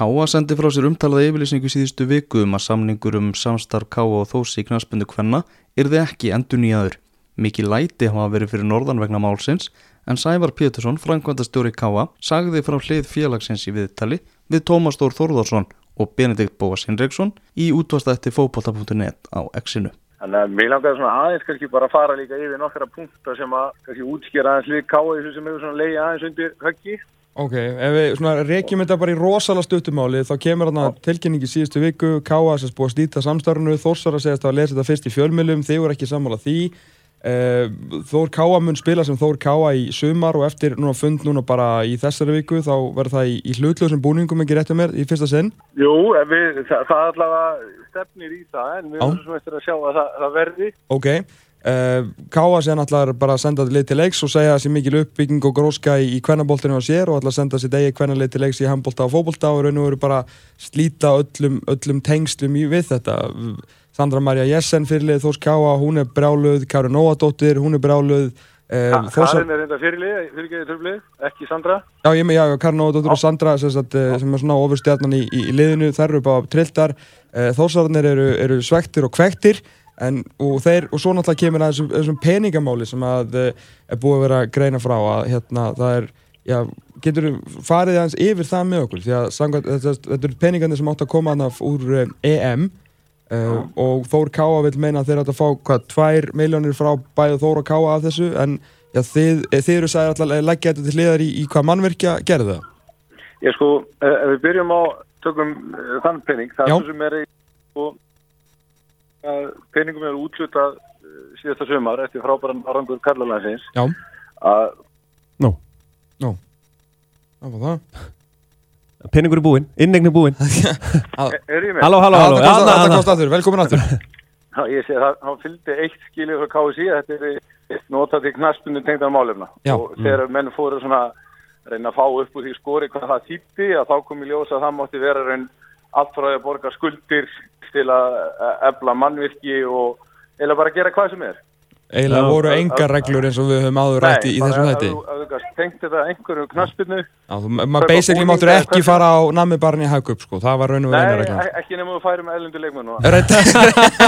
Káa sendi frá sér umtalað yfirlýsingu síðustu viku um að samningur um samstarf Káa og þósi í knastbundu kvenna yrði ekki endur nýjaður. Mikið læti hafa verið fyrir norðan vegna málsins en Sævar Pétursson, frangvandastjóri Káa, sagði frá hlið félagsins í viðtali við Tómas Dór Þórðarsson og Benedikt Bóas Hinriksson í útvastætti fókbóta.net á Exinu. Þannig að mér langar svona aðeins kannski bara að fara líka yfir nokkara punktar sem að kannski útskýra aðeins líka káa þessu sem hefur svona leiði aðeins undir höggi. Ok, ef við reykjum þetta bara í rosalega stuttumáli þá kemur þarna tilkynningi síðustu viku, þess að búa að slíta samstarfinu, Þórsar að segja að lesa þetta fyrst í fjölmjölum, þeir voru ekki sammála því. Uh, Þór Káa mun spila sem Þór Káa í sumar og eftir núna fund núna bara í þessari viku þá verður það í, í hlutlösum búningum ekki rétt um mér í fyrsta sinn. Jú, við, það, það allavega stefnir í það en við verðum svona eftir að sjá að það, það verði. Ok, Káa sé náttúrulega bara að senda lið til leiks og segja að sé mikil uppbygging og gróska í, í kvennaboltinu á sér og alltaf senda sér degi kvennalið til leiks í handbolta og fóbolta og raun og veru bara slíta öllum, öllum tengslum í við þetta. Sandra Maria Jessen fyrirlið Þórs Káa, hún er bráluð, Karin Nóadóttir, hún er bráluð eh, Karin er enda fyrirlið, fyrirgeðið törflið, ekki Sandra? Já, ég með, já, Karin Nóadóttir og Sandra sem, sagt, sem er svona ofurstjarnan í, í, í liðinu, þær eru bara trilltar eh, Þórsarðinir eru, eru svektir og kvektir en, og, þeir, og svo náttúrulega kemur að þessum, þessum peningamáli sem að eh, er búið að vera greina frá að hérna, það er Já, getur farið aðeins yfir það með okkur? Því að samkvæmt, þetta, þetta eru peningarnir sem átt að koma úr EM Uh, og Þór Káa vil meina að þeir átt að fá hvað, 2 miljónir frá bæðu Þór og Káa af þessu en já, þið, þið eru sæðir alltaf að leggja þetta til hliðar í, í hvað mannverkja gerði það? Ég sko, ef við byrjum á tökum þann pening, það er sem er í sko, uh, peningum er útlutað síðasta sömar eftir frábæran Arangur Karlalænsins Já. Að Nó Nó Það var það. Penningur er búinn, innegni búinn. Er ég með? Halló, halló, halló. Þetta komst aftur, velkomin aftur. Já, ég sé það, hann fylgdi eitt skilið frá KSI, þetta er notað til knaspunni tengdaða málefna. Já. og þegar menn fóru svona reyna að fá upp úr því skori hvað það þýtti að þá kom í ljós að það mátti vera raun allt frá því að borga skuldir til að ebla mannvirki og eða bara gera hvað sem er Eiginlega voru engar reglur eins og við höfum áður rætti í þessum hætti. Nei, bara ef þú tengt þetta einhverju knaspinu. Maður basically máttur ekki fara á namibarni í Hagup, sko. Það var raun og verið eina regla. Nei, ekki nefnum að færi með eðlundu leikmennu. Reyndar.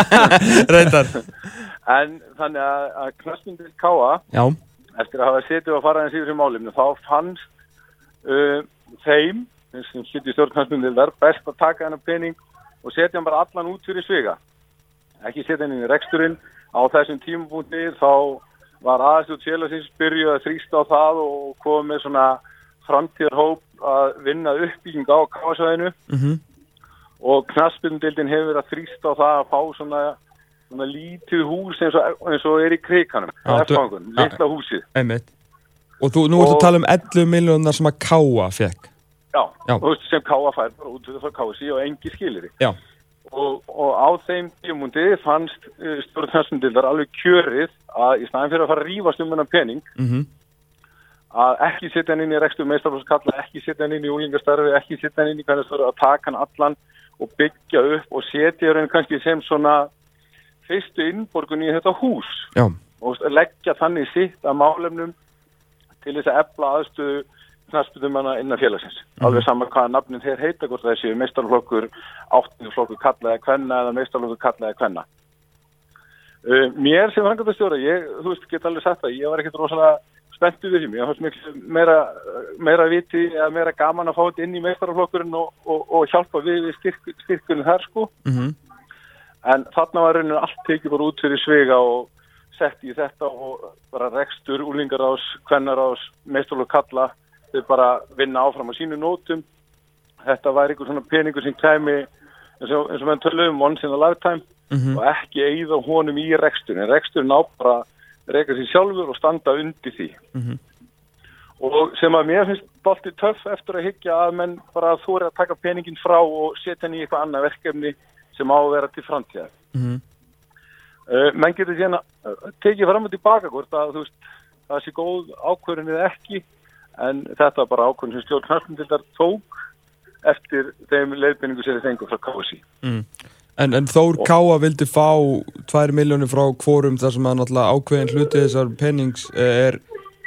Reyndar. En þannig að, til Káa, Já. eftir að hafa setið og farað eins yfir sem málumni, þá fannst uh, þeim, sem sýtti stjórn knaspinu til þar, best að taka hennar pening og setja hann bara allan út fyrir sviga. Ekki setja hann inn í reksturinn á þessum tímapunkti þá var aðstjóð félagsins byrjuð að þrýsta á það og komið með svona framtíðarhóp að vinna uppbygging á kásæðinu mm -hmm. og knaspindildin hefur verið að þrýsta á það að fá svona, svona lítið hús eins og, eins og er í krikanum, F-fangun, litla húsið. Einmitt. Og þú, nú ertu að tala um 11 miljónar sem að Káa fekk. Já, Já. veist sem Káa fær bara út frá Kási og engi skilir Já. og, og á þeim tímundi fannst uh, stjórnarknaspindildar alveg kjörið að í staðin fyrir að fara að rífast um hennan pening Mm -hmm. að ekki setja hann inn í rekstur meistarflóðskalla, ekki setja hann inn í úlingastarfi, ekki setja hann inn í hvernig það að taka hann allan og byggja upp og setja hann kannski sem svona fyrstu innborgun í þetta hús Já. og leggja þannig sitt að málefnum til þess að ebla aðstöðu knastbytumanna innan félagsins. Mhm. Alveg saman hvaða nafnin þeir heita hvort þessi meistarflokkur, áttunflokkur kallaði kvenna eða meistarflokkur kallaði kvenna. Uh, mér sem frangatastjóra, ég, þú veist, get alveg sagt það, ég var ekkert rosalega spenntu við því, ég fannst miklu meira, meira viti eða meira gaman að fá þetta inn í meistarflokkurinn og, og, og hjálpa við, við styrk, styrkunni þar sko. Mm -hmm. En þarna var rauninu allt tekið bara út fyrir svega og sett í þetta og bara rekstur, úlingarás, kvennarás, meistarflokk kalla, þau bara vinna áfram á sínu nótum. Þetta var einhver svona peningur sem kæmi eins og, eins og menn töluðum once in a lifetime Mm -hmm. og ekki eigða honum í reksturinn. Reksturinn á bara reyka sér sjálfur og standa undir því. Mm -hmm. Og sem að mér finnst boltið töff eftir að higgja að menn bara þóri að taka peningin frá og setja hann í eitthvað annað verkefni sem á að vera til framtíðar. Mm -hmm. uh, menn getur síðan að tekið fram og tilbaka hvort að þú veist það sé góð ákvörðin eða ekki en þetta var bara ákvörðin sem stjórn knarpindildar tók eftir þeim leiðbynningu sem þeir fengur frá KSI. Mm. En, en Þór Káa vildi fá 2 miljónir frá kvorum þar sem að náttúrulega ákveðin hluti þessar pennings er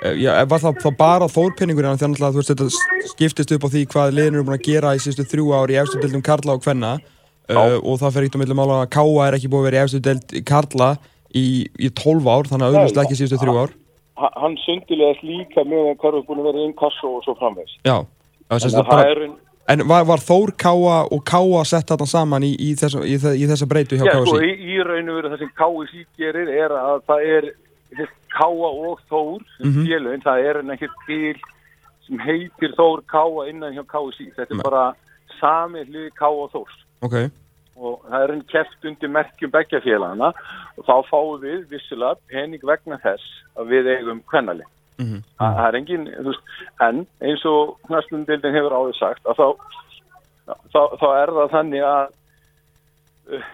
Eh, Já, var það þá bara þórpenningurinn þannig að þú veist þetta skiptist upp á því hvað liðin eru búin að gera í síðustu þrjú ár í efstu deildum Karla og Kvenna uh, og það fer ekkert á milli mála að Káa er ekki búin að vera í efstu deild Karla í, í 12 ár þannig að auðvitað ekki síðustu þrjú ár hann sundilegast líka með að hverju búin að vera inn Kosso og svo framvegs Já, það en bara, er ein- en var, var Þór Káa og Káa sett þarna saman í, í, þessa, þessa breytu hjá Já, sko, í, í raun og veru það sem KSI gerir er að það er Káa og Þór sem Mhm. félögin, það er en ekki til sem heitir Þór Káa innan hjá KSI þetta er bara sami hlið Káa og Þórs. Ok, og það er enn keft undir merkjum beggja félagana og þá fáum við vissulega pening vegna þess að við eigum kvennali. Mhm. Það það er engin, þú veist, en eins og knastundildin hefur áður sagt að þá, þá, þá er það þannig að uh,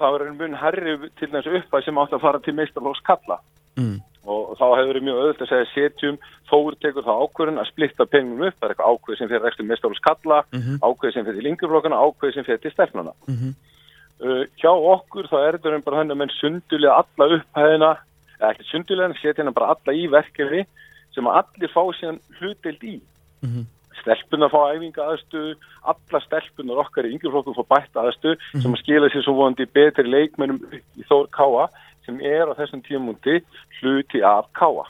það er mun herri til þess uppæð sem átt að fara til meistarlóks kalla mm. Og þá hefur verið mjög öðvöld að segja setjum, þóur tekur það ákvörðun að splitta peningum upp, það er eitthvað ákvörð sem fyrir rekstur meistarlóks kalla, Mhm. ákvörð sem fyrir lingurflokkana, ákvörð sem fyrir til stefnuna Mhm. uh, hjá okkur þá er þetta bara þannig að menn sundulega alla upphæðina eða ekki sundulega en setja hérna bara alla í verkefni sem að allir fá síðan hlutild í Mhm. stelpunar fá æfinga aðstöðu alla stelpunar okkar í yngjurflokkum fá bætta aðstöðu sem að skila sér svo vonandi betri leikmennum í Þór Káa sem er á þessum tímúndi hluti af Káa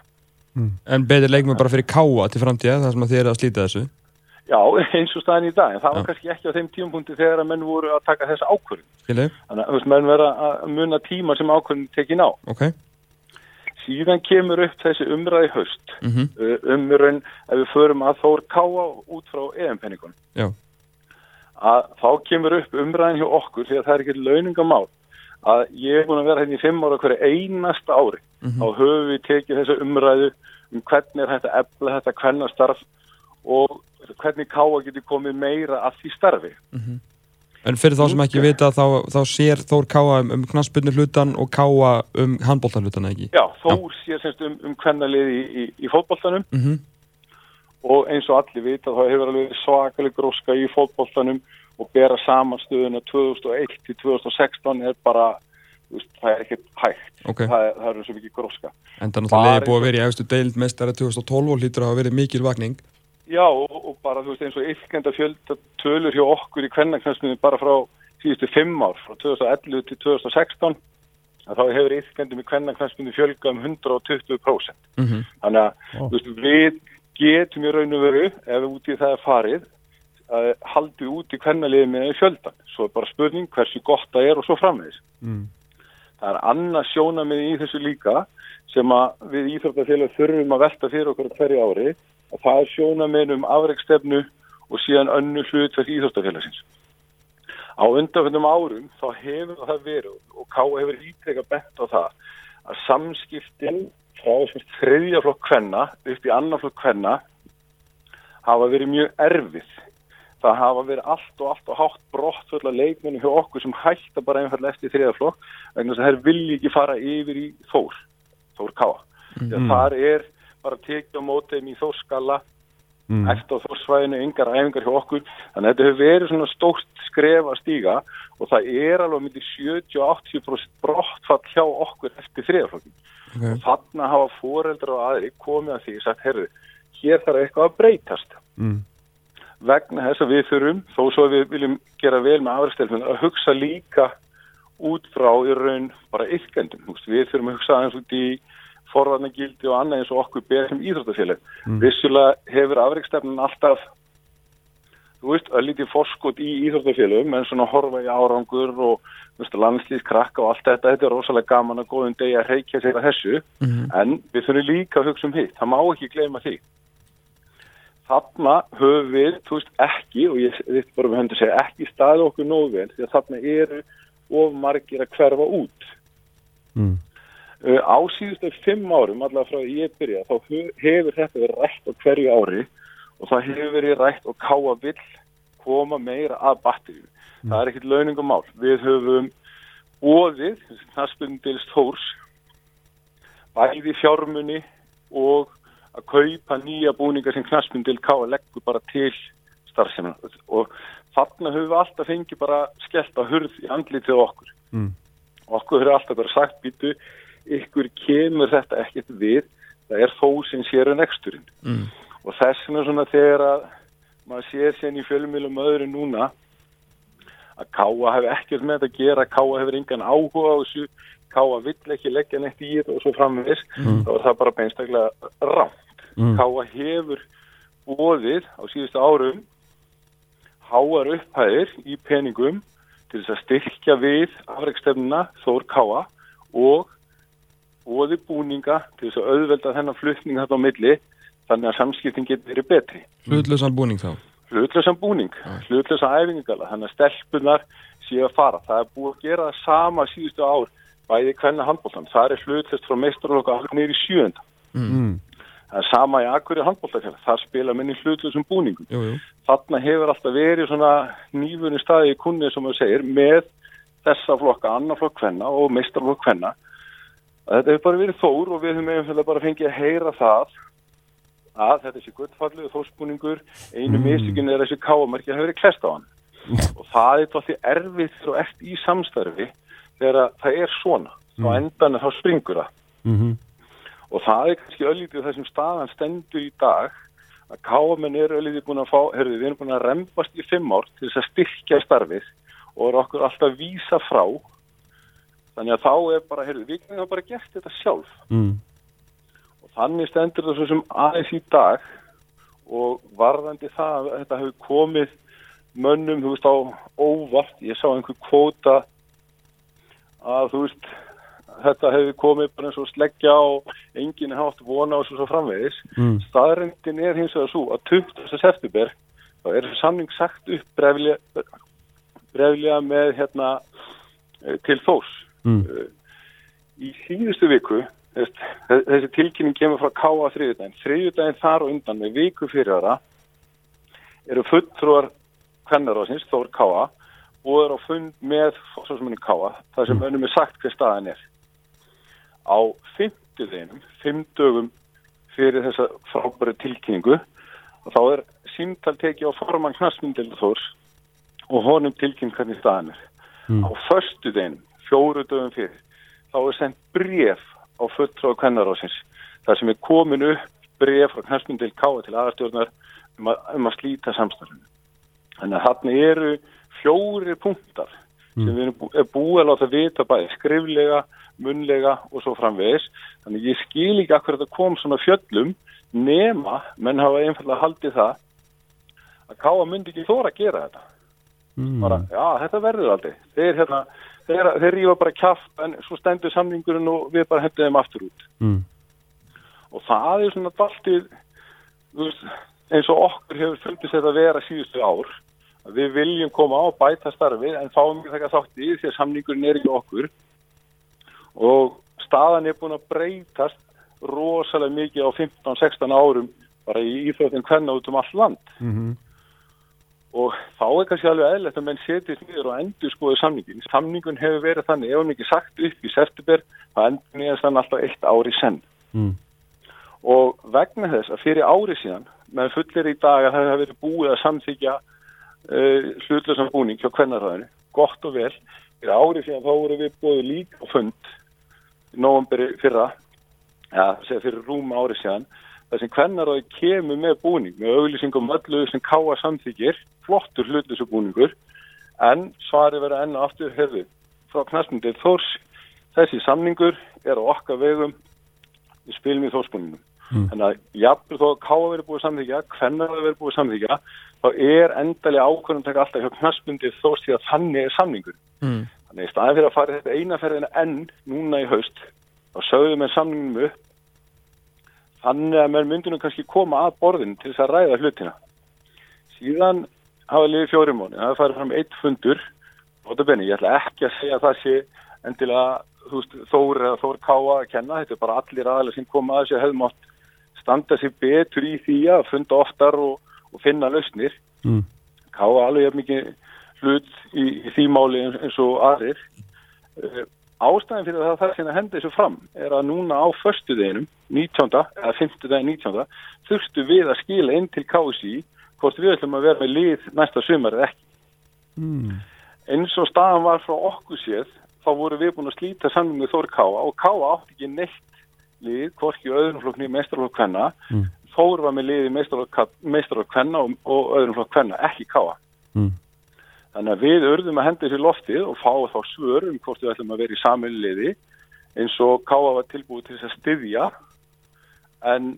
En betur leikmenn bara fyrir Káa til framtíða þar sem að þið eru að slíta þessu Já, eins og staðin í dag, en það var Já. kannski ekki á þeim tímapunkti þegar að menn voru að taka þessa ákvörðin. Skilu? Þannig að menn vera að muna tíma sem ákvörðin tekin á. Ok síðan kemur upp þessi umræði í haust mm uh, um raun ef við förum að Þór Káa út frá EM-penningun Já. að þá kemur upp umræðin hjá okkur því að það er ekki launingamál að ég er búin að vera hérna í fimm ára hverju einasta ári. Mhm. þá höfum við tekið þessa umræðu um hvernig er þetta efla þetta kvennastarf og hvernig Káa getur komið meira að því starfi. En fyrir þá sem ekki vita þá, þá sér Þór Káa um, um knassbyrnu hlutan og Káa um handbóltan hlutan ekki? Já, Þór sér semst um, um kvennalið í, í, í fótboltanum. Mm -hmm. og eins og allir vita þá hefur alveg verið svakaleg gróska í fótboltanum og bera saman stöðuna 2001 til 2016 er bara, veist, það er ekkert hægt, Ok, það er, það er svo mikið gróska. en Bara náttúrulega eins búið að vera í efstu deild mestari 2012 og hlýtur að hafa verið mikil vakning Já, og, og bara, þú veist, eins og yfkenda fjölda tölur hjá okkur í kvennaknarsmiðin bara frá síðustu fimm ár, frá 2011 til 2016, að þá hefur yfkendum í kvennaknarsmiðin fjölga um 120%. mm -hmm. Þannig að þú veist, við getum í raun og veru, ef út í það er farið, að haldið út í kvennaliði með fjöldan. Svo er bara spurning hversu gott það er og svo framvegis. Mm. Það er annað sjónamið í þessu líka sem við íþróttafélag þurfum að velta fyrir okkur hverju ári að það er sjónamið um afreikstefnu og síðan önnu hlutverk íþróttafélagsins. Á undanfjöndum árum þá hefur það verið og K hefur ítrekka bent á það að samskiptin frá þessum þriðja flokk kvenna upp í annan flokk kvenna hafa verið mjög erfið. Það hafa verið allt og allt og hátt brott fulla leikmennu hjá okkur sem hætta bara einfallega eftir þriðja flokk vegna þess að þær vilji ekki fara yfir í Þór, Þór Káa. Mm. Mm. Þar er bara tekið á mótið í Þórskalla Mm. eftir á þórsvæðinu, yngar æfingar hjá okkur þannig að þetta hefur verið svona stórt skref að stíga og það er alveg myndi 70-80% brottfall hjá okkur eftir þriðaflokkin okay. og þarna hafa foreldrar og aðri komið að því sagt, herru, hér þarf eitthvað að breytast Mm. Vegna þess að við þurfum, þó svo að við viljum gera vel með afræðstelfun, að hugsa líka út frá í raun bara yfkendum, við þurfum að hugsa aðeins út í forvarnagildi og annað eins og okkur ber sem íþróttafélag. Mm. Vissulega hefur afræðstefnun alltaf þú veist, öllítið forskot í íþróttafélagum en svona horfa í árangur og landslýskrakka og allt þetta. Þetta er rosalega gaman að góðum degi að reykja sér að þessu, mm en við þurfum líka að hugsa um hitt, það má ekki gleyma því þarna höfum við, þú veist, ekki og ég þetta bara með hendur segja, ekki staði okkur nógu vel því að þarna eru of margir að hverfa út. Mm. uh, á síðustu fimm árum allavega frá því ég byrja þá hefur þetta verið rætt á hverju ári og það hefur verið rætt og káa vill koma meira að batterju það er ekkit launingumál. Við höfum bóðið knastbundil stórs bæði fjármunni og að kaupa nýja búningar sem knastbundil káa leggur bara til starfsemina og þarna höfum við alltaf fengið bara skellt að hurð í andlitið á okkur Mm. okkur hefur alltaf bara sagt býtu ykkur kemur þetta ekkert við það er þó sem sér en eksturinn Mm. og þess vegna svona þegar að maður sér sérn í fjölumilum öðru núna að Káa hefur ekkert með þetta að gera Káa hefur engan áhuga á þessu Káa vill ekki leggja neitt í þetta og svo framvegis Mm. er það bara beinstaklega rámt Mm. Káa hefur bóðið á síðustu árum háar upphæðir í peningum til þess að styrkja við afreikstefnuna Þór Káa og bóði búninga til þess að auðvelda þennan flutning þetta á milli þannig að samskiptin getur verið betri Hlutlösan búning þá. hlutlösan búning, hlutlösa æfingagala þannig að stelpunar séu að fara það er búið að gera það sama síðustu ár bæði hvenna handbóltan, það er hlutlöst frá meistarlokka alveg neyri sjönda Mm. það er sama í akkur í handbóltakjala það spila minni hlutlösum búningum. Jú, jú. þarna hefur alltaf verið svona nýfunni staði í kunnið sem maður segir með þessa flokka, annar flokk hvenna og meistarflokk hvenna þetta hefur bara verið þór og við höfum einfallega bara fengið að heyra það að þetta sé guttfallið þórsbúningur. Einu mm. mistökin er þessi káamarki að hefur verið klest á hann. Og það er alltaf erfitt og ert í samstarfi þegar að það er svona og endan þá springur það Mhm. og það er kannski öllítið þessum staðan stendur í dag að káamenn eru öllítið búin að fá, herðu, við erum búin að rempast í fimm ár til þess að styrkja starfið og eru okkur alltaf að vísa frá þannig að þá er bara, herðu, við kannum bara gert þetta sjálf Mm. og þannig stendur það svo sem aðeins í dag og varðandi það að þetta hefur komið mönnum, þú veist, á óvart, ég sá einhver kvóta að þú veist þetta hefur komið bara eins og sleggja og enginn hátt vona og svo, svo framvegis Mm. staðrendin er hins vegar svo að 20. september þá er samning sagt upp breflega, breflega með hérna eh, til þós Mm. í síðustu viku þess, þessi tilkynning kemur frá K.A. þriðjudaginn þriðjudaginn þar og undan með viku fyrir ára eru fulltrúar kvennarásins, Þór K.A. og eru á fund með fórsvarsmenni K.A. þar sem önnum er sagt hver staðan er á fymtudeginum fimm dögum fyrir þessa frábæri tilkynningu og þá er símtal tekið á formann knastmyndil Þórs og honum tilkynning hvernig staðan er Mm. á föstudeginum fjóru dögum fyrir þá er sendt bref á fulltrúa kvennarásins þar sem er komin upp bref frá knastmyndil K.A. til aðarstjórnar um að, um að slíta samstarfinu þannig að þarna eru fjóri punktar sem við erum bú, er búið að láta vita bæði skriflega, munlega og svo framvegis. Þannig ég skil ekki akkur að þetta kom svona fjöllum nema, menn hafa einfallega haldið það að Káa myndi ekki þóra að gera þetta. Mm. Bara, já, þetta verður aldrei. Þeir, hérna, þeir, þeir rífa bara kjaft en svo stendur samlingurinn og við bara hendum þeim aftur út. Mm. Og það er svona daltið, eins og okkur hefur fundist þetta að vera síðustu ár við viljum koma á og bæta starfið en fáum ekki þekka þátt í því að samningurinn er ekki okkur og staðan er búin að breytast rosalega mikið á 15-16 árum bara í íþjóðin hvenna út um all land Mhm. og þá er kannski alveg eðlert að menn setjast niður og endur skoðu samningin. Samningun hefur verið þannig, ef hann ekki sagt upp í september, það endur nýjast hann alltaf eitt ári senn Mm. og vegna þess að fyrir ári síðan með fullir í dag að það hefur verið búið að samþykja uh, hlutlösan búning hjá kvennarhæðinu, gott og vel. Fyrir ári síðan þá voru við búið líka á fund í nóvamberi fyrra. Ja, segja fyrir rúma ári síðan þar sem kvennarhæði kemur með búning með auglýsingum öllu sem káa samþykir flottur hlutlösu búningur. En svari vera enn og aftur hefðu frá knastmyndið þórs þessi samningur er á okkar vegum. Við spilum í þórsbúningnum. Mm. Þannig að jafnvel þó að káa verið búið samþykja, hvenna það verið búið samþykja, þá er endalega ákvörðum taka alltaf hjá knastbundið þórs því að þannig er samningur. Mm. Þannig í staðin fyrir að fara þetta eina ferðina enn núna í haust, þá sögðu með samningnum upp, þannig að menn myndunum kannski koma að borðin til þess að ræða hlutina. Síðan hafa liðið fjóri móni, það farið fram eitt fundur, Ótabenni, ég ætla ekki að segja að það sé endilega veist, Þór eða Þór Káa að kenna, þetta er bara allir aðalega sem koma að þessu hefðum átt standa sér betur í því að funda oftar og, og finna lausnir. Mm. Káa alveg mikið hlut í, í því máli eins, og aðrir. Uh, ástæðin fyrir það það sem að henda þessu fram er að núna á förstudeginum, 19. eða 50. 19. þurftu við að skila inn til KSI hvort við ætlum að vera með lið næsta sumar eða ekki. Mm. Eins og staðan var frá okkur séð þá voru við búin að slíta samlingu Þór Káa og Káa átti ekki neitt lið, hvorki nýjum meistarflokk kvenna, Mm. Þór var með lið í meistarflokk kvenna og, og öðrum flokk kvenna, ekki káa. Mm. Þannig að við urðum að henda þessi loftið og fá þá svör um hvort við ætlum að vera í samiliði eins og káa var tilbúið til þess að styðja en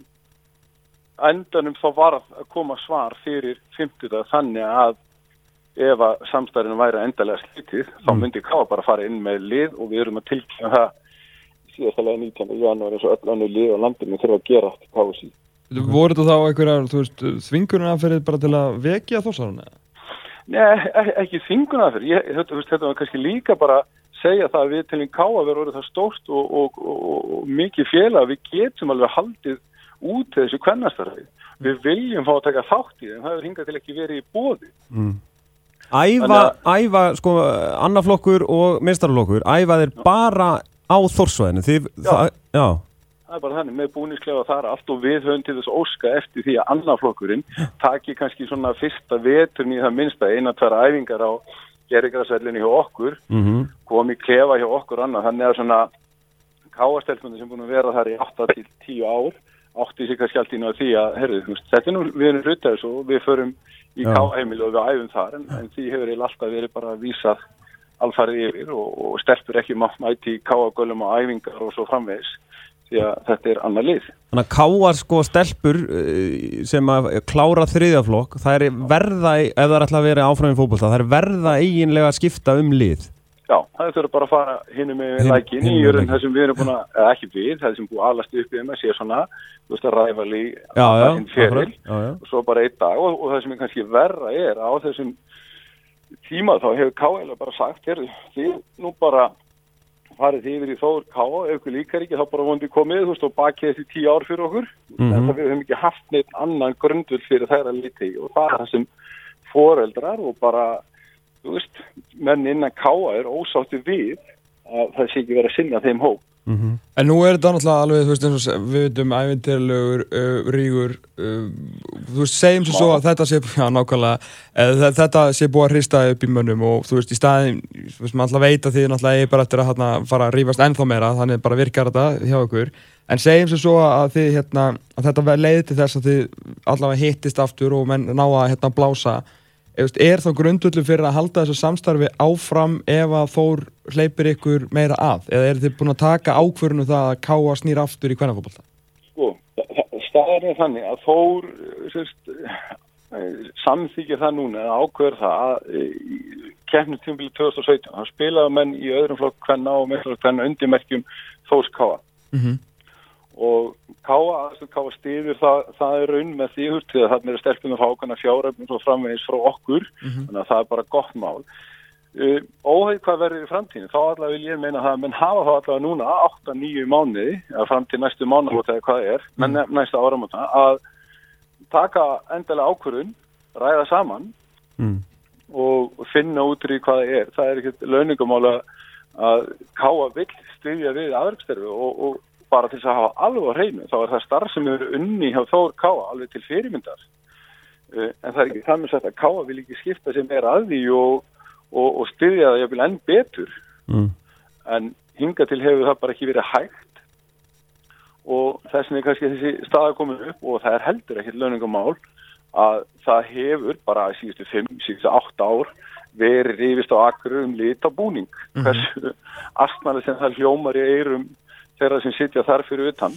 endanum þá var að koma svar fyrir 50 þannig að ef að samstæðinu væri endalega slítið þá Mm. myndi káa bara fara inn með lið og við erum að tilkynna það síðastalega 19. janúar eins og öll annu lið á landinu þurfa að gera þetta síðan. Voru þetta þá einhverjar, þvingunarferðir bara til að vekja þósarana? Nei, e- ekki. Ég, þetta, þetta var kannski líka bara segja það að við til einn káa verður orðið það stórt og, og, og, og mikið félag við getum alveg haldið út þessu kvennastarfi. Við viljum fá að taka þátt í þeim, það hefur hingað til ekki verið í bóði. Mm. Æfa, æfa, sko, annaflokkur og meistarflokkur, æfa þeir bara á þórsvæðinu, þið, Já. það, já, Það er bara þannig, með búnisklefa þar allt og við höfum til þess óska eftir því að annaflokkurinn taki kannski svona fyrsta veturn í það minnsta eina, tværa æfingar á gerðigrasvellinni hjá okkur mhm, komi klefa hjá okkur annað. Þannig að svona káastelpunni sem búin að vera þar í 8 til 10 ár átti sig kannski allt í náðu því að herru, þetta er nú, við erum þessu og við förum í káheimil og við æfum þar en, en því hefur eiginlega alltaf verið bara vísað alfarið yfir og, og stelpur ekki mátt mæti í káagölum og æfingar og svo framvegis því að þetta er annar lið. Þannig að káar sko stelpur eh, sem að klára þriðjaflokk, það er verða, ef það er alltaf að vera áfram í fótbolta, það er verða eiginlega að skipta um lið. Já, það þurfa bara að fara hinum með lækin í jörðin það sem við erum búin að, eða ekki við, það sem búið aðlast upp í þeim að sé svona, þú veist að Já, já, hinn já. og svo bara einn dag og, og það sem er kannski verra er á þessum tíma þá hefur K.L. bara sagt, heyrðu, þið nú bara farið þið yfir í þóður K ef ykkur líkar ekki þá bara vondi komið þú veist og bakið þessi tíu ár fyrir okkur Mhm. en það við höfum ekki haft neitt annan grundull fyrir þær að líti og það er það sem foreldrar og bara þú veist, menn innan K.A. er ósátti við að það sé ekki verið að sinna þeim hóp. Mhm. En nú er þetta náttúrulega alveg, þú veist, eins og við veitum, ævintýrlegur, uh, rígur, uh, þú veist, segjum sem svo að þetta sé, já, nákvæmlega, uh, þetta sé búið að hrista upp í mönnum og þú veist, í staðin, þú veist, maður alltaf veit að þið náttúrulega eigi bara eftir að hana, fara að rífast ennþá meira, þannig bara virkar þetta hjá ykkur, en segjum sem svo að þið, hérna, að þetta leiði til þess að þið allavega hittist aftur og menn ná að, hérna, blása, Eða, er þá grundullum fyrir að halda þessu samstarfi áfram ef að Þór hleypir ykkur meira að eða er þið búin að taka ákvörðinu það að káa snýr aftur í kvennafókbalta? sko, staðan er þannig að Þór sérst, samþykir það núna eða ákveður það að kemnum tímabili 2017 hann spilaði menn í öðrum flokk kvenna og með kvenna undirmerkjum Þórs Káa Mm -hmm. Og Káa, Káa stýður það, það er raun með hurt því að það er stelpum að fá okkarna fjáröfnum svo framvegis frá okkur. Þannig að það er bara gott mál. Uh, óhæð hvað verður í framtíðin þá allavega vil ég meina að menn hafa þá allavega núna 8-9 mánuði eða fram til næstu mánuð eða hvað er menn næsta áramóta að taka endilega ákvörðun ræða saman Mm. og finna út í hvað það er. Það er ekkert launingamála að káa vill styðja við aðverksterfi og, og bara til að hafa alveg á hreinu þá er það starf sem eru unni hjá Þór Káa alveg til fyrirmyndar. Uh, en það er ekki sagt að Káa vil ekki skipta sem er að því og, og, og styðja það jafnvel enn betur. Mm. en hinga til hefur það bara ekki verið hægt. Og þess vegna er kannski þessi staða komin upp og það er heldur ekkert launingamál að það hefur bara síðustu 5, síðustu 8 ár verið rifist á akkur um lit á búning. Hversu astnæli sem það hljómar í eirum þeirra sem sitja þar fyrir utan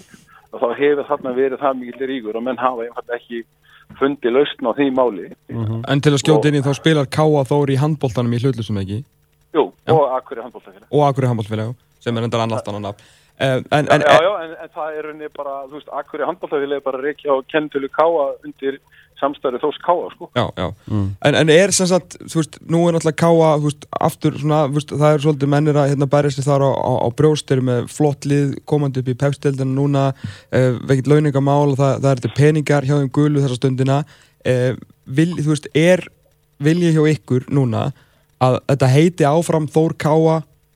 og þá hefur þarna verið það mikil ríkur og menn hafa einfallega ekki fundið lausn á því máli. En til að skjóta inn í þá spilar káa Þór í handbóltanum í hlutlusum ekki Jú, og akkur er handbóltafélag og Akurey handbóltfélag sem er endar af uh, en, en, Já, já, en, en það er rauninni bara, þú veist, akkur er handbóltafélag bara reykja og kentölu káa undir samstæri þós káa, sko Já, já. Mm. En, en er sem sagt, þú veist, nú er náttúrulega káa, þú veist, aftur svona, þú veist, það er svolítið mennir að hérna bæra sér þar á, á, á brjóstir með flott lið komandi upp í pepstildina núna, uh, veikitt launingamál það, það er þetta peningar hjá þeim gulu þessa stundina. Uh, vil, þú veist, er vilji hjá ykkur núna að þetta heiti áfram Þór Káa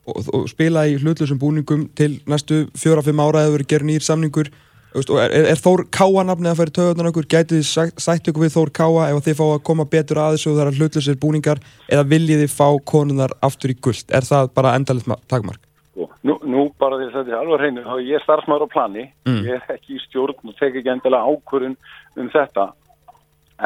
og, og spila í hlutlusum búningum til næstu fjóra-fimm ára eða verið gerð nýr samningur er, er, er Þór Káa nafnið að færi töðunan okkur, gætið þið sætt, ykkur við Þór Káa ef þið fá að koma betur að þessu og það er hlutlusir búningar eða viljið þið fá konunar aftur í guld er það bara endalegt takmark? Nú, nú bara því að þetta er alveg hreinu, þá er ég starfsmæður á plani, Mm. ég er ekki í stjórn og tek ekki endilega ákvörðun um þetta.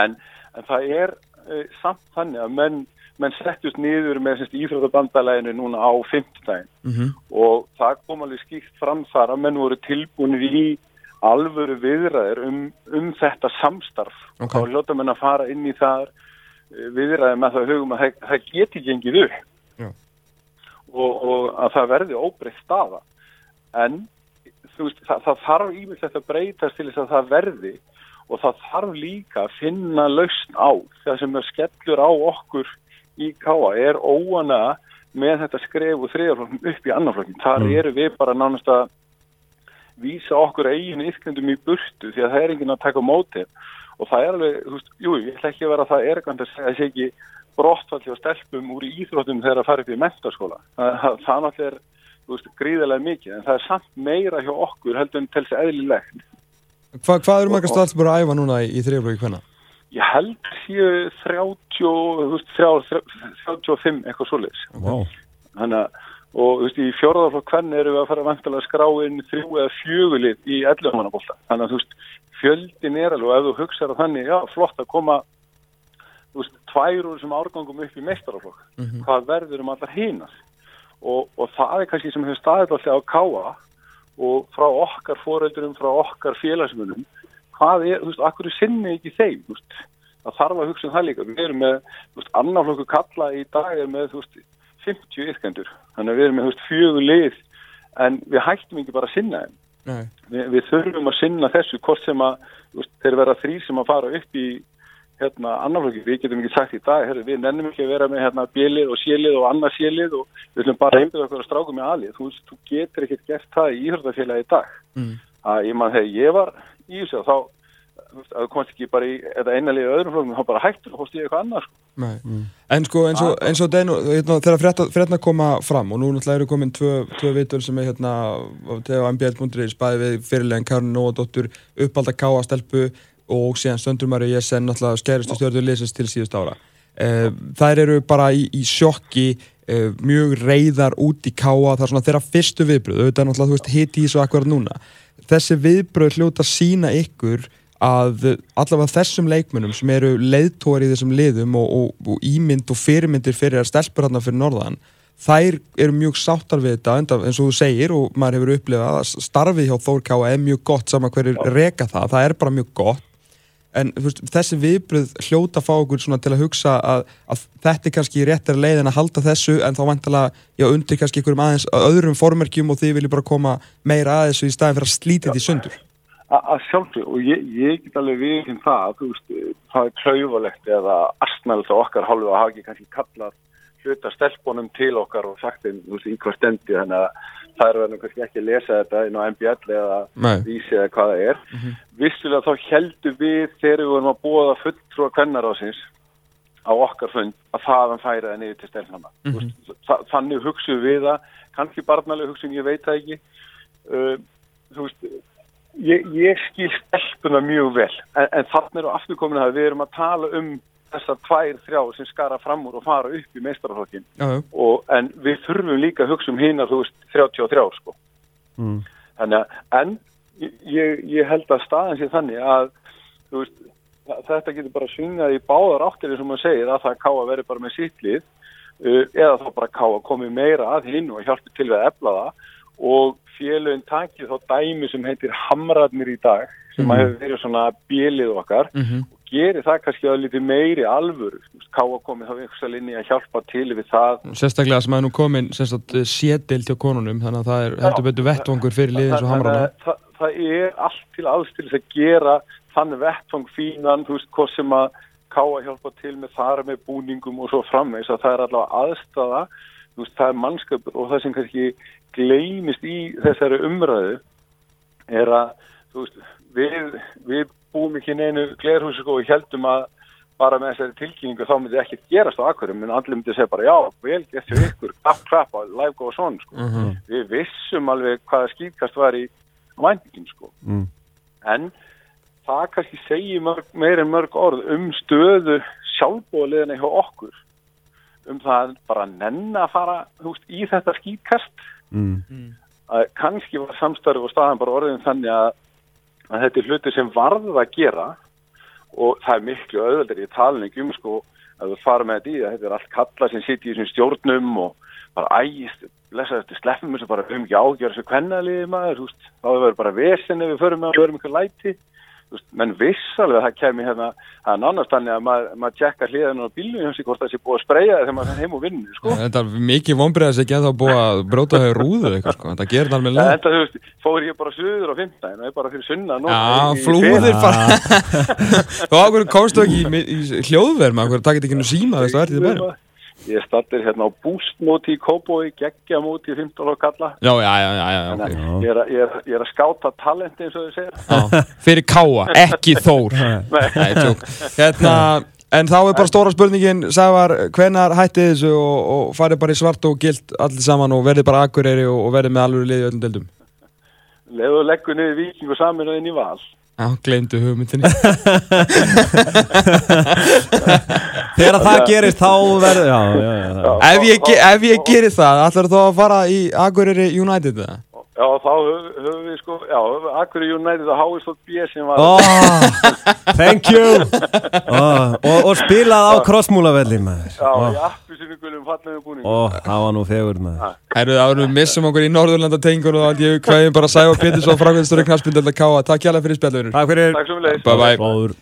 En, en það er uh, samt þannig að menn, menn settust niður með semst íþróttabandalæginu núna á fimmtudaginn Mhm. og það kom alveg skýrt fram þar að menn voru tilbúinir í alvöru viðræðir um, um þetta samstarf. Ok. Þá hljóta menn að fara inn í það uh, viðræði með það hugum að það, það geti gengið upp og, og að það verði óbreytt staða. En veist, það, það þarf ímyndilegt að breytast til þess að það verði og það þarf líka að finna lausn á það sem er skellur á okkur í káa er óana með þetta skref og þriðarflokkum upp í annarflokkin. Þar Mm. eru við bara nánast að vísa okkur eigin yfkendum í burtu því að það er enginn að taka á móti og það er alveg, þú veist, jú, ég ætla ekki að vera að það er eitthvað að segja þessi ekki brottfall hjá stelpum úr íþróttum þegar að fara upp í mentaskóla. Það, það, það náttúrulega er, þú veist, gríðarlega mikið en það er samt meira hjá okkur heldur en til þess eðlilegt. Hva, hvað eru margar stelpur að æfa núna í, í þriðaflöki hvenna? Ég held séu 30, þú veist, 30, 35 eitthvað svoleiðis. Vá. Þannig að, og veist, í fjóraðarflokk hvernig erum við að fara vantilega að skrá inn þrjú eða fjögulið í 11 mannabólta. Þannig að þú veist, fjöldin er alveg og ef þú hugsaður þannig, já, flott að koma þú veist, tvær úr þessum árgangum upp í meistaraflokk. Mhm. Hvað verður um allar hinar? Og, og það er kannski sem hefur staðið alltaf á káa og frá okkar foreldurum, frá okkar félagsmunum, hvað er, þú veist, akkur er sinni ekki þeim, þú veist, það þarf að hugsa um það líka. Við erum með, þú veist, annarflokku kalla í dag er með, þú veist, 50 yrkendur. Þannig að við erum með, fjögur lið, en við hættum ekki bara að sinna þeim. Nei. Við, þurfum að sinna þessu, hvort sem að, veist, þeir vera þrýr sem að fara upp í, hérna, annarflokki. Við getum ekki sagt í dag, herru, við nennum ekki að vera með, hérna, bjelið og sjélið og annað sjélið og við ætlum bara að einbjöða okkur að stráka með alið. Þú þú getur ekkert gert það í íhjörðafélagi í dag Mm. að ég man þegar ég var í þessu þá að þú komst ekki bara í þetta liðið öðrum flokkum þá bara hættur og hóst ég eitthvað annað sko. Nei. En sko eins og, eins og denu, hérna, þegar fréttina koma fram og nú náttúrulega eru komin tvö, tvö vitur sem er hérna á mbl.is bæði við fyrirlegin Karin Nóadóttur uppalda káa stelpu og síðan Söndrumari ég sen náttúrulega skæristu stjórnur liðsins til síðust ára. Eh, þær eru bara í, í sjokki eh, mjög reyðar út í káa það er svona þeirra fyrstu viðbröð auðvitað náttúrulega þú veist hiti í svo akkurat núna þessi viðbröð hljóta sína ykkur að allavega þessum leikmönnum sem eru leiðtóri í þessum liðum og, og, og ímynd og fyrirmyndir fyrir að stelpur hérna fyrir norðan þær eru mjög sáttar við þetta enda, eins og þú segir og maður hefur upplifað að starfið hjá Þór Káa er mjög gott saman hverjur reka það, það er bara mjög gott. En veist, þessi viðbröð hljóta að fá okkur svona til að hugsa að, að þetta er kannski réttar leið en að halda þessu en þá vantilega, já, undir kannski einhverjum aðeins öðrum formerkjum og þið viljið bara koma meira að þessu í staðin fyrir að slíta þetta í sundur að sjálfsög og ég, ég get alveg við það þú veist, það er klauvalegt eða astnælt á okkar hálfu að hafa ekki kannski kallað hluta stelpunum til okkar og sagt veist, í hver stendi þannig að það er verið kannski ekki að lesa þetta inn á MBL eða vísi eða hvað það er. Vissulega þá heldur við þegar við vorum að búa fulltrúa kvennarásins á okkar fund að þaðan færa það niður til stelfnama mm -hmm. Þa, þannig hugsuðum við það. Kannski barnalega hugsuðum, ég veit það ekki. Uh, þú veist ég, ég skil stelpuna mjög vel en, en þannig eru afturkomin að við erum að tala um þessar tvær þrjá sem skara fram úr og fara upp í meistaraflokkin Já, já, og, en við þurfum líka að hugsa um hinar, þú veist, 33 sko. Mm. Þannig að, en ég, ég held að staðan sé þannig að, þú veist, þetta getur bara svingað í báðar áttir eins og maður segir að það ká að vera bara með sittlið uh, eða þá bara ká að komi meira að hinn og hjálpi til við að efla það og félögin takið þá dæmi sem heitir Hamrarnir í dag sem að hefur verið svona bjelið okkar Mhm. og gerir það kannski að lítið meiri alvöru, Þú veist, ká að komi þá einhversa linni að hjálpa til við það. Sérstaklega sem að nú komin sétild hjá konunum þannig að það er heldur betur vettvangur fyrir liðin svo Þannig hamrana að það, það er allt til alls til þess að gera þannig vettvang fínan, þú veist, hvað sem að ká að hjálpa til með þar með búningum og svo framvegs að það er allavega aðstafa, veist, það er mannskapur og það sem kannski gleymist í þessari umræðu er að, veist, við, við búum ekki neinu glerhúsi sko og heldum að bara með þessari tilkynningu þá myndi ekkert gerast á akkurum, en allir myndi segja bara já, vel hjá ykkur, klapp, klapp, live goes on, sko Mhm. við vissum alveg hvaða skýtkast var í væntingin sko. Mm. En það kannski segir mörg, meir en mörg orð um stöðu sjálfbóðliðina hjá okkur. Um það bara að nenn að fara veist, í þetta skýtkast Mm. að kannski var samstarf og staðan bara orðin þannig að, að þetta er hluti sem varð að gera og það er miklu auðveldur í talning um sko að þú fara með þetta í það þetta er allt kalla sem sitt í þessum stjórnum og bara ægist lesa þetta sleffum þessu bara um ekki ágjör þessu kvennaliði maður, veist, þá hefur bara vesen ef við förum með að hörum ykkur læti veist, menn viss alveg að það kemi hérna það er nánast þannig að maður, maður tjekka hliðan á bílunum hjá sig hvort það sé búið að spreja þegar maður heim og vinnu, sko. Þetta er mikið vonbreið að segja að það búið að bróta hefur rúðu eitthvað sko, þetta gerir það alveg leið. Þetta, þú veist, fór ég bara suður á 15 og ég bara fyrir sunna nú, Já, í- í flúðir bara. Þá okkur komstu ekki í, í, í hljóðverð með okkur, takkit ekki nú síma Ég stattir hérna á bústmóti í Kóbói, geggja móti í 15 og kalla Já, já, já, já, já, Þannig ok. að ég er, að- ég, er, ég er að skáta talenti eins og þau segir Já, fyrir káa, ekki þór. Nei, tjók. Hérna, en þá er bara stóra spurningin, Sævar, hvenar hættið þessu og, og farið bara í svart og gilt allir saman og verðið bara akureyri og, og verðið með alveg liði í öllum deildum? Leðu leggur niður viking og saminu inn í val Já, gleymdu hugmyndinni. Þegar það gerist þá verður ef, ég, ég gerir það, ætlar þú að fara í Akureyri United það? Já, þá höfum við sko, já, Akkur United og Háistótt B sem var Oh, thank you. Oh, og, og spilað á krossmúlavelli maður. Já, oh, í appisinu gulum fallegum búning oh, það var nú fegur maður. Herru, þá erum við missum okkur í Norðurlanda tengur og þannig ég kveðum bara Sævar Pétursson, Frankvæmstöru Knarsbyrndölda Káa. Takk hjálpa fyrir spjallurinn. Takk fyrir. Takk svo með Bye bye. Góður